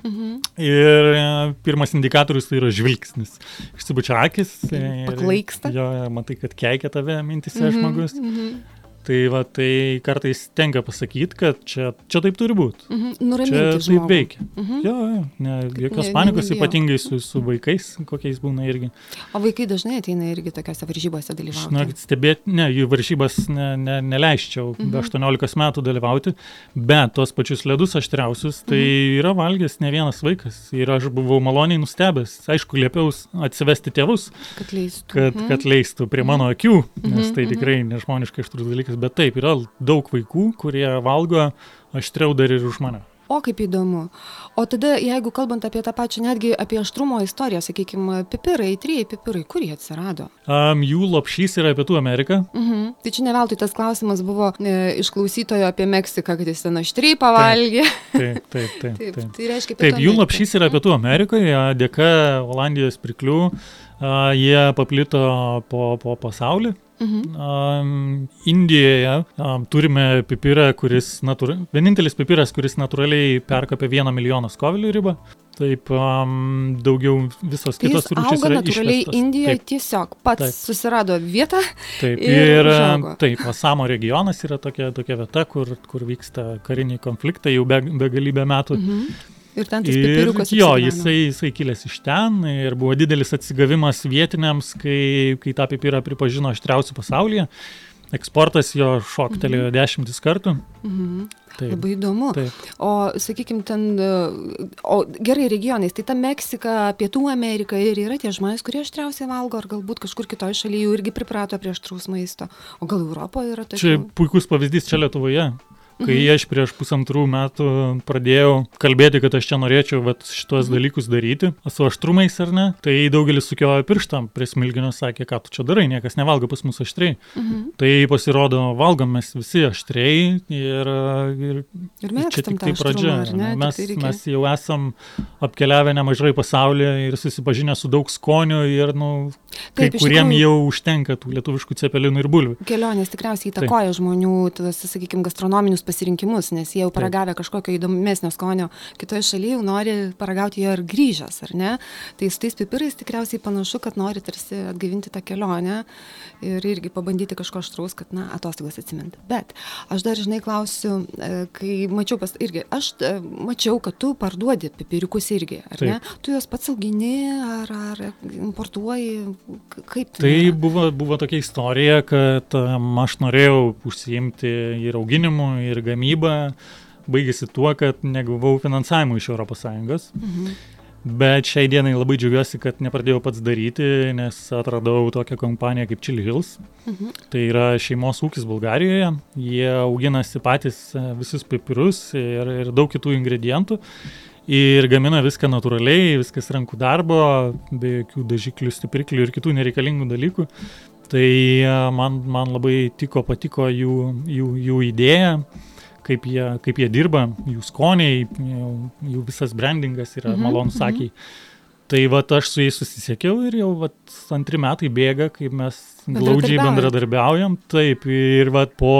Mhm. Ir e, pirmas indikatorius tai yra žvilgsnis. Išsibučia akis. Paklaiksta. Jo, matai, kad keikia tave mintise Mhm, žmogus. Mhm. Tai va, tai kartais tenka pasakyti, kad čia, čia taip turi būti. Mhm. Čia Nuraminti taip žmogų. veikia. Mhm. Jo, jo, ne, jokios ne- panikos, nebijau. ypatingai su, su vaikais, kokiais būna irgi. O vaikai dažnai ateina irgi tokiose varžybose dalyvauti. Žinokit, stebėti, ne, jų varžybas ne, ne, neleisčiau Mhm. be 18 metų dalyvauti, bet tos pačius ledus aštriausius, tai Mhm. yra valgęs ne vienas vaikas. Ir aš buvau maloniai nustebęs. Aišku, liepiau atsivesti tėvus, Kad leistų. kad, Mhm. kad leistų prie mano akių, nes Mhm, tai mhm. tikrai nežmoniškai aštrus dalykas. Bet taip, yra daug vaikų, kurie valgo aštriau dar ir už mane. O kaip įdomu. O tada, jeigu kalbant apie tą pačią, netgi apie aštrumo istoriją, sakykime, pipirai, trijai pipirai, kur jie atsirado? Um, jų lopšys yra Pietų Amerika. Mhm. Tai čia ne veltui tas klausimas buvo e, iš klausytojo apie Meksiką, kad jis ten aštriai pavalgė. Taip, taip, taip. [LAUGHS] Taip, taip. tai reiškia, Taip, jų lopšys yra Pietų Amerikoje, dėka Olandijos priklių, a, jie paplito po, po pasaulį. Mhm. Indijoje turime pipirą, kuris, natūra... vienintelis pipiras, kuris natūraliai perkopė vieną milijoną skovelių ribą. Taip, um, daugiau visos Tai kitos rūšys auga natūraliai. Indijoje, tiesiog pats Taip. susirado vietą. taip. ir Ir, užaugo. taip, Asamo regionas yra tokia, tokia vieta, kur, kur vyksta kariniai konfliktai jau be, begalybę metų. Mhm. Ir ten tas Ir pipiriukas. jo, jisai, jisai kilęs iš ten ir buvo didelis atsigavimas vietiniams, kai, kai tą pipirą pripažino aštriausių pasaulyje. Eksportas jo šoktelėjo mhm. dešimtis kartų. Mhm. Taip, Labai įdomu. taip. O, sakykime, ten, o gerai regionais, tai ta Meksika, Pietų Amerika ir yra tie žmonės, kurie aštriausiai valgo, ar galbūt kažkur kitoje šalyje irgi priprato prie aštraus maisto. O gal Europoje yra tokių? Čia puikus pavyzdys čia Lietuvoje. Kai Mhm. aš prieš pusantrų metų pradėjau kalbėti, kad aš čia norėčiau vat, šitos Mhm. dalykus daryti, su aštrumais ar ne, tai daugelis sukiojo pirštam prie smilginio, sakė, ką tu čia darai, niekas nevalgo pas mus aštriai. Mhm. Tai pasirodo, valgom mes visi aštriai ir, ir Ir čia tik tai aštrumą, pradžia. ar ne? Mes, tai mes jau esam apkeliavę nemažai pasaulyje ir susipažinę su daug skonių ir, nu, kai kuriem tikrųjų, jau užtenka tų lietuviškų cepelinų ir bulvių. Kelionės tikriausiai įtakoja Taip. žmonių, tuos, sakykime, gastronominius pasirinkimus, nes jie jau paragavę kažkokio įdomesnio skonio kitoje šalyje, jau nori paragauti jo ir grįžęs, ar ne? Tai su tais pipirais tikriausiai panašu, kad nori tarsi atgaivinti tą kelionę ir irgi pabandyti kažko aštraus, kad, na, atostogas atsiminti. Bet aš dar, žinai, klausiu, e, kai mačiau pas, irgi, aš e, mačiau, kad tu parduodi pipiriukus irgi, ar Taip. ne? Tu juos pats augini, ar, ar importuoji, kaip tai? Tai buvo, buvo tokia istorija, kad um, aš norėjau užsiimti ir auginimu, ir gamybą. Baigėsi tuo, kad negavau finansavimo iš ES. Mhm. Bet šiai dienai labai džiaugiuosi, kad nepradėjau pats daryti, nes atradau tokią kompaniją kaip Chili Hills. Mhm. Tai yra šeimos ūkis Bulgarijoje. Jie auginasi patys e, visus pipirus ir, ir daug kitų ingredientų. Ir gamina viską natūraliai, viskas rankų darbo, be jokių dažiklių, stipriklių ir kitų nereikalingų dalykų. Tai e, man, man labai tiko, patiko jų, jų, jų idėja kaip jie, kaip jie dirba, jų skoniai, jų, jų visas brandingas yra mhm, malonus mhm. akiai. Tai va aš su jais susisiekiau ir jau vat, antri metai bėga, kaip mes glaudžiai bendradarbiaujam. Taip, ir va, po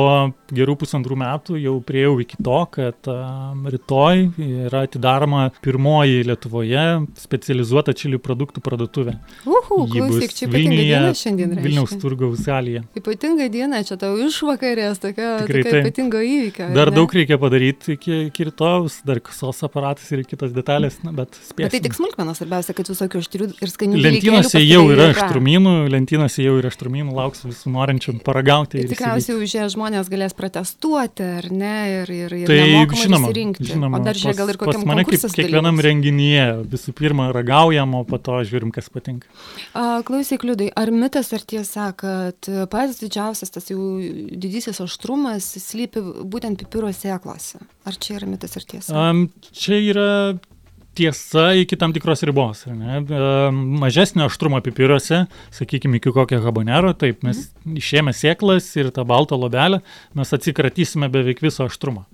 gerų pusantrų metų jau priejau iki to, kad uh, rytoj yra atidaroma pirmoji Lietuvoje specializuota čilių produktų parduotuvė. Uhu, klausyk, čia ypatinga diena šiandien. Reiškia. Vilniaus turgaus salėje. Ypatinga diena, čia tau išvakarės, tokia, Tikrai, tokia ypatinga įvykio. Dar ne? daug reikia padaryti iki, iki rytojus, dar kasos aparatas ir kitos detalės, na, bet spėsiu. Bet tai tik smulkmenos, svarbiausia, kad visokių aštrių ir skanių. Lentynose jau yra aštrumynų, lentynose jau yra aštrumynų, lauks visų norinčių paragauti. Tai tikriausiai už ją žmonės galės pratestuoti, ar ne, ir, ir, ir tai žinoma, žinoma, o dar žiūrėk, gal ir kokiam mane kaip kiekvienam dalyvus. renginyje visų pirma ragaujam, o po to žiūrim, kas patinka. Klausyk, liudai, ar mitas ar tiesa, kad pats didžiausias tas jau didysis aštrumas slypi būtent pipiro sėklose? Ar čia yra mitas ar tiesa? Um, čia yra tiesa iki tam tikros ribos. Ne? Mažesnio aštrumo pipiruose, sakykime, iki kokio habanero, taip, mes mhm. išėmė sėklas ir tą baltą lobelę, mes atsikratysime beveik viso aštrumo.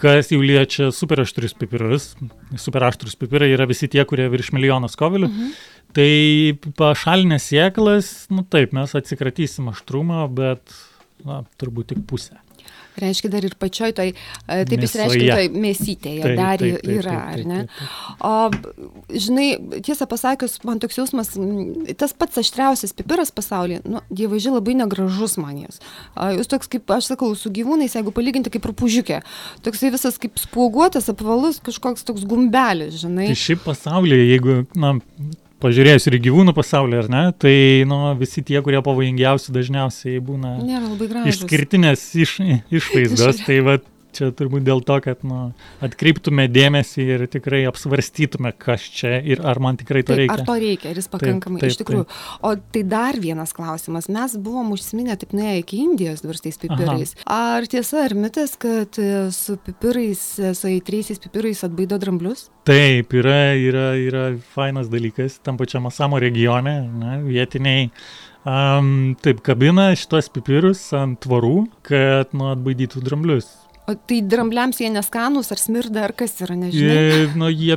Kas jau liečia super aštrius pipirus, super aštrus pipirai yra visi tie, kurie virš milijono skovilių. Mhm. Tai pašalinę sėklas, nu taip, mes atsikratysim aštrumą, bet na, turbūt tik pusę. Reiškia dar ir pačioj toj, e, taip jis reiškia, toj mėsytėje taip, dar taip, taip, yra, ar ne? O, žinai, tiesą pasakius, man toks jausmas, tas pats aštriausias pipiras pasaulyje, nu, dievaži labai negražus man jis. Jūs toks, kaip aš sakau, su gyvūnais, jeigu palyginti kaip rupužiukė, toksai visas kaip spuoguotas, apvalus, kažkoks toks gumbelis, žinai. Tai šiaip pasaulyje, jeigu, na, pažiūrėjus ir į gyvūnų pasaulį, ar ne, tai nu, visi tie, kurie pavojingiausi, dažniausiai būna išskirtinės iš, išvaizdos. [LAUGHS] tai va, čia turbūt dėl to, kad nu, atkreiptume dėmesį ir tikrai apsvarstytume, kas čia ir ar man tikrai to taip, reikia. Ar to reikia, ar jis pakankamai taip, taip, iš tikrųjų. Taip. O tai dar vienas klausimas. Mes buvom užsiminę taip nuėję iki Indijos dabar tais pipirais. Aha. Ar tiesa, ar mitas, kad e, su pipirais, e, su aitriaisiais pipirais atbaido dramblius? Taip, yra, yra, yra fainas dalykas tam pačiam Asamo regione, na, vietiniai. Um, taip, kabina šitos pipirus ant tvarų, kad nu, atbaidytų dramblius. O tai drambliams jie neskanus, ar smirda, ar kas yra, nežinau. E, nu, jie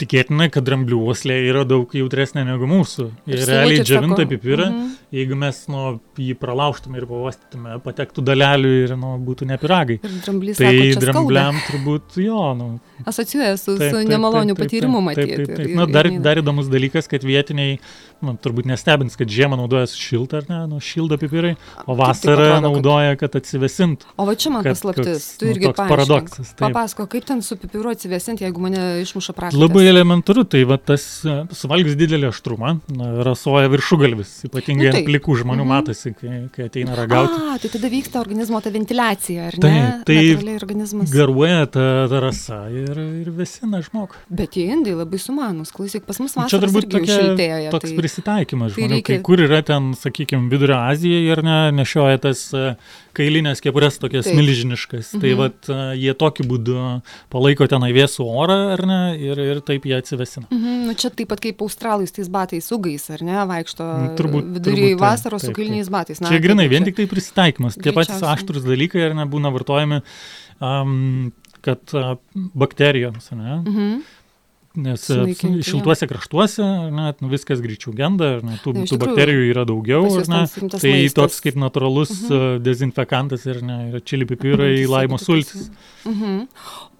tikėtina, kad dramblių uoslė yra daug jautresnė negu mūsų. Ir realiai džiavintą pipirą, mm -hmm. jeigu mes nu, jį pralauštume ir pavostytume, patektų dalelių ir nu, būtų nepiragai. Ir dramblys, tai sako, drambliam turbūt jo. Nu, Asocijuoja su, taip, su nemaloniu patyrimu matyti. Na, dar, dar įdomus dalykas, kad vietiniai, nu, turbūt nestebins, kad žiemą naudoja šiltą ar ne, nu, šildą pipirai, o vasarą atrodo, naudoja, kad atsivesintų. O va čia man paslaptis, tu irgi toks paradoksas. Papasako, kaip ten su pipiru atsivesinti, jeigu mane išmuša praktika. Labai elementaru, tai va tas e, suvalgys didelį aštrumą, rasoja viršugalvis, ypatingai nu, ant plikų žmonių mhm. matosi, kai, kai ateina ragauti. A, tai tada vyksta organizmo ta ventiliacija, ar ne? Taip, tai garuoja ta, ta rasa ir, ir vesina žmogų. Bet jie indai labai sumanus, klausyk, pas mus vasarą. Čia turbūt tokia, šiltėja, toks tai... prisitaikymas tai žmonių, tai reikia... kai kur yra ten, sakykime, vidurio Azijoje ir ne, nešioja tas uh, kailinės kepurės tokias Taip. milžiniškas. Tai mhm. Tai vat, jie tokiu būdu palaiko tenai vėsų orą, ar ne, ir, ir taip jie atsivesina. Mhm. Nu, čia taip pat kaip australais tais batais ugais, ar ne, vaikšto nu, turbūt, vidury turbūt, vasaros taip, su kailiniais batais. Na, čia grinai, vien tik tai prisitaikymas. Tie patys aštrus dalykai, ar ne, būna vartojami, um, kad uh, bakterijoms, ne. Mhm nes e, Sunaikinti, šiltuose kraštuose net nu, viskas greičiau genda, ar ne, tų, iš tų tikrųjų, bakterijų yra daugiau, ne, tai maistas. toks kaip natūralus mhm. dezinfekantas ir ne, yra čili pipirai, Mhm, laimo tiesiog sultis. Mhm.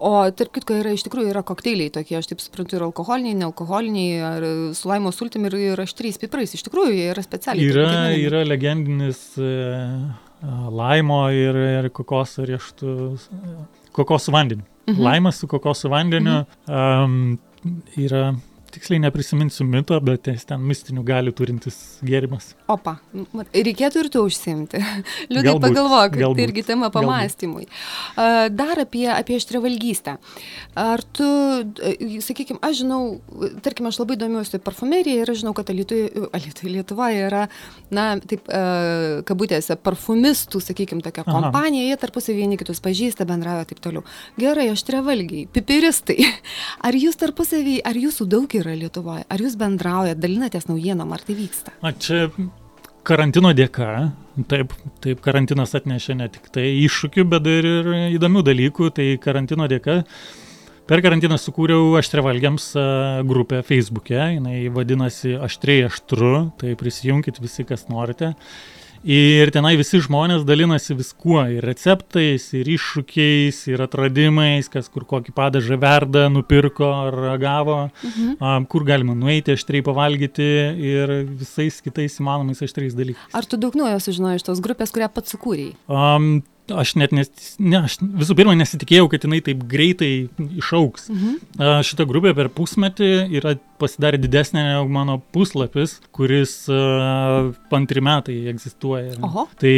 O tarp kitko yra iš tikrųjų yra kokteiliai tokie, aš taip suprantu, ir alkoholiniai, nealkoholiniai, ar su laimo sultim ir, ir aštriais pipirais. Iš tikrųjų, jie yra specialiai. Yra, gaminami. yra legendinis e, a, laimo ir, ir kokoso rieštų, e, kokosų vandeniu. Mhm. Laimas su kokosų vandeniu mhm. um, yra, tiksliai neprisiminsiu mito, bet jis ten mistinių galių turintis gėrimas. Opa, reikėtų ir tu užsimti. Liūdai [LAUGHS] Galbūt, pagalvok, galbūt, tai irgi tema galbūt. pamastymui. A, Dar apie, apie aštrevalgystę. Ar tu, sakykime, aš žinau, tarkim, aš labai domiuosi parfumerija ir aš žinau, kad Lietuva, yra, na, taip, a, kabutėse, parfumistų, sakykime, tokia Aha. kompanija, jie tarpusavį vieni kitus pažįsta, bendrauja taip toliau. Gerai, aštrevalgiai, pipiristai. [LAUGHS] Ar jūs tarpusavį, ar jūsų daug yra Lietuvoje? Ar jūs bendraujate, dalinatės naujienom, ar tai vyksta? Na, čia karantino dėka, taip, taip, karantinas atnešė ne tik tai iššūkių, bet ir, ir įdomių dalykų, tai karantino dėka. Per karantiną sukūriau aštrevalgiams a, grupę Facebook'e, jinai vadinasi Aštriai aštru, tai prisijunkit visi, kas norite. Ir tenai visi žmonės dalinasi viskuo, ir receptais, ir iššūkiais, ir atradimais, kas kur kokį padažą verda, nupirko ar ragavo, Mhm. kur galima nueiti aštriai pavalgyti ir visais kitais įmanomais aštriais dalykais. Ar tu daug naujo sužinojai iš tos grupės, kurią pats sukūrėjai? Um, aš net nes, ne, aš visų pirma nesitikėjau, kad jinai taip greitai išauks. Mhm. Šita grupė per pusmetį yra pasidarė didesnė negu mano puslapis, kuris a, antri metai egzistuoja. Oho. Tai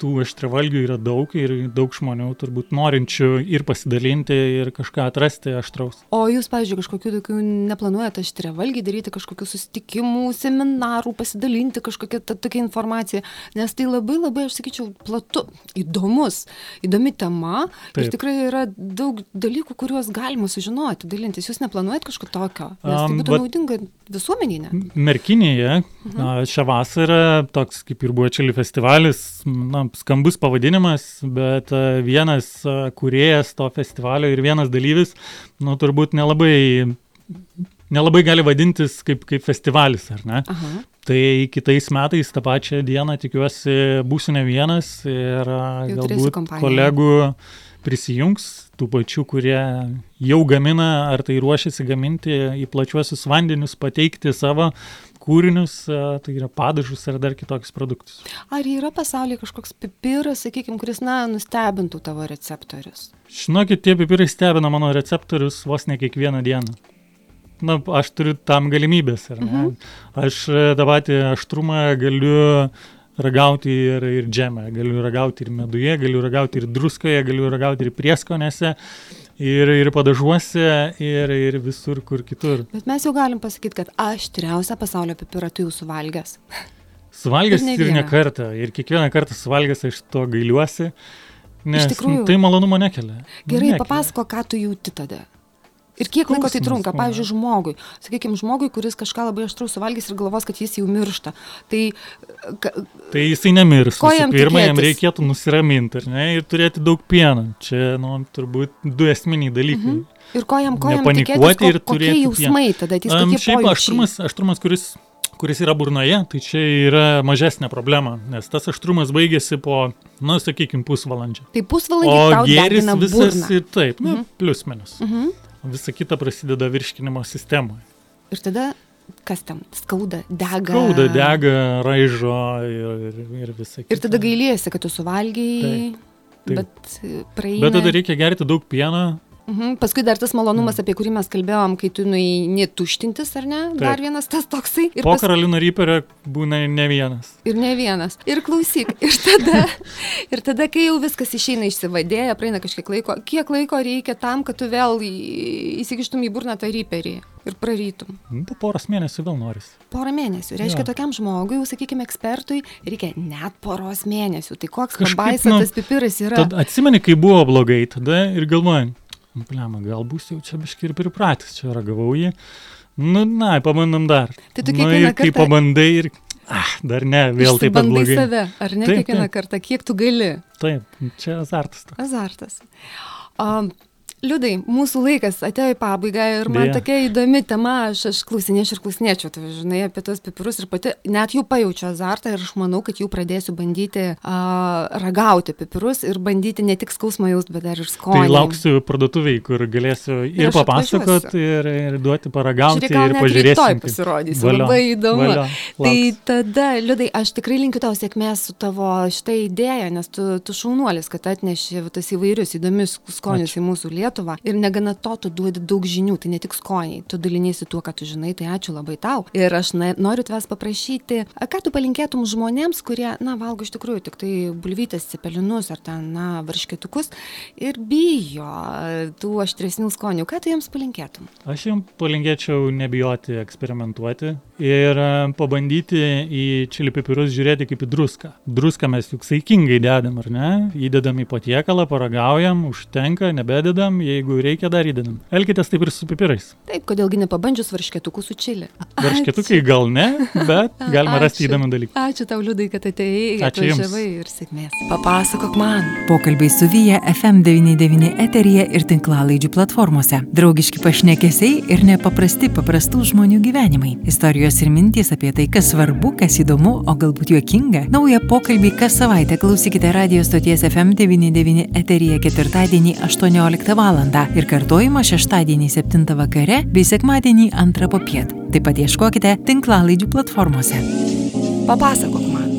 tų aštriavalgių yra daug ir daug žmonių turbūt norinčių ir pasidalinti ir kažką atrasti aštraus. O jūs, pavyzdžiui, kažkokių tokių neplanuojate aštrevalgiai daryti, kažkokių susitikimų, seminarų, pasidalinti kažkokią tokią informaciją, nes tai labai labai, aš sakyčiau, platu, įdomus, įdomi tema ir Taip. tikrai yra daug dalykų, kuriuos galima sužinoti, dalintis. Jūs neplanuojat kažko tokio, nes tai naudinga visuomeniai, ne? Merkinėje mhm. šią vasarą toks kaip ir buvo Čili festivalis, na, skambus pavadinimas, bet a, vienas a, kūrėjas to festivalio ir vienas dalyvis, nu, turbūt nelabai, nelabai gali vadintis kaip, kaip festivalis, ar ne? Aha. Tai kitais metais tą pačią dieną tikiuosi būsiu ne vienas ir a, Jau galbūt kolegų prisijungs, tų pačių, kurie jau gamina ar tai ruošiasi gaminti į plačiuosius vandenius, pateikti savo kūrinius, a, tai yra padažus ar dar kitokius produktus. Ar yra pasaulyje kažkoks pipiras, sakykime, kuris, na, nustebintų tavo receptorius? Žinokit, tie pipirai stebina mano receptorius vos ne kiekvieną dieną. Na, aš turiu tam galimybės, ar ne? Mhm. Aš e, tą patį aštrumą galiu ragauti ir, ir džemę, galiu ragauti ir meduje, galiu ragauti ir druskoje, galiu ragauti ir prieskonėse, ir, ir padažuose, ir, ir visur kur kitur. Bet mes jau galim pasakyti, kad aštriausią pasaulio pipirą tu jau suvalgęs. Suvalgęs Ir ne ir ne kartą, ir kiekvieną kartą suvalgęs aš to gailiuosi, nes tikrųjų. nu, tai malonumo nekelia. Gerai, nekelia. papasako, ką tu jauti tada. Ir kiek laiko tai trunka? Pavyzdžiui, žmogui, sakykime, žmogui, kuris kažką labai aštraus suvalgys ir galvos, kad jis jau miršta. Tai ka, Tai jisai nemirs. Ko jam Pirma, jam reikėtų nusiraminti, ne, ir turėti daug pieno. Čia, nu, turbūt du esminiai dalykai. Mhm. ir ko jam, ko jam tikėtis, ko, ir kokie turėti jausmai tada ateis, Um, šiaip pojūčiai? aštrumas, aštrumas kuris, kuris yra burnoje, tai čia yra mažesnė problema, nes tas aštrumas baigėsi po, nu, sakykime, pusvalandžio. Tai pusvalandį O gėris visas burną. ir taip, nu, mhm. plus minus. Mhm. Visa kita prasideda virškinimo sistemoje. Ir tada, kas tam skauda, dega. Skauda, dega, raižo ir, ir, ir visa kita. Ir tada gailėsi, kad tu suvalgiai, taip. bet e, praeina. Bet tada reikia gerti daug pieno, Mhm. Paskui dar tas malonumas, apie kurį mes kalbėjom, kai tu nueini tuštintis, ar ne? Taip. Dar vienas tas toksai. Ir po pas- karalino ryperio būna ne vienas. Ir ne vienas. Ir klausyk. Ir tada, ir tada kai jau viskas išeina išsivadėję, praeina kažkiek laiko, kiek laiko reikia tam, kad tu vėl įsikištum į burną tą ryperį ir prarytum. Nu, Po poros mėnesių vėl norisi. Porą mėnesių. Reiškia, Jo. tokiam žmogui, jau sakykime, ekspertui, reikia net poros mėnesių. Tai koks Kažkaip, baisa nu, tas pipiras yra. Atsimeni, kai buvo blogai tada ir galvoju, nu, plema, gal bus jau čia biški ir pripratęs, čia ragavau jį. Nu, na, pabandom dar. Tai tu nu, kiekvieną kai kartą- pabandai ir, ah, dar ne, vėl taip pat blogai. save, ar ne Taip, kiekvieną taip. kartą, kiek tu gali. Taip, čia azartas. toks. Azartas. Um, Liudai, mūsų laikas atėjo į pabaigą ir man Deja. tokia įdomi tema, aš, aš klausinėčiau ir klausinėčiau, tu žinai, apie tos pipirus ir pati net jų pajaučiu azartą ir aš manau, kad jų pradėsiu bandyti a, ragauti pipirus ir bandyti ne tik skausmą jaust, bet dar ir skonį. Tai lauksiu parduotuviai, kur galėsiu ir papasakot, ir, ir duoti paragauti, Žiūrėk, ir pažiūrėsim. kaip- pasirodysiu, Valio, labai įdomu. valio, Tai tada, Liudai, aš tikrai linkiu tau sėkmės su tavo šitą idėją, nes tu, tu šaunuolis, kad atneši tas įvairius įdomius skonius į mūsų Lietuvą. Ir negana to, tu duodi daug žinių, tai ne tik skoniai, tu daliniesi tuo, ką tu žinai, tai ačiū labai tau. Ir aš na, noriu tavęs paprašyti, ką tu palinkėtum žmonėms, kurie, na, valgo iš tikrųjų tik tai bulvytės, cepelinus ar ten, na, varškėtukus ir bijo tų aštresnių skonių. Ką tu jiems palinkėtum? Aš jums palinkėčiau nebijoti eksperimentuoti ir e, pabandyti į čili pipirus žiūrėti kaip į druską. Druską mes juk saikingai dedam, ar ne? Įdedam į patiekalą, paragaujam, užtenka, nebededam, jeigu reikia dar įdedam. Elkitės taip ir su pipirais. Taip, kodėlgi nepabandžius varškėtukų su čili? [LAUGHS] Varškėtukai gal ne, bet [LAUGHS] galima rasti Ačiū. įdomių dalykų. Ačiū tau, Liudai, kad atėjai, Ačiū jums. atvažiavai ir sėkmės. Papasakok man. Pokalbiai su Vyja FM99 eteryje ir tinklalaidžių platformose. Draugiški pašnekesiai ir nepaprasti paprastų žmonių gyvenimai. Istorijos ir mintys apie tai, kas svarbu, kas įdomu, o galbūt juokinga. Naują pokalbį kas savaitę klausykite radio stoties FM99 eteryje ketvirtadienį 18 val. ir kartojimą šeštadienį 7 vakare bei sekmadienį 2 popiet. Taip pat ieškokite tinklalaidžių platformose. Papasakok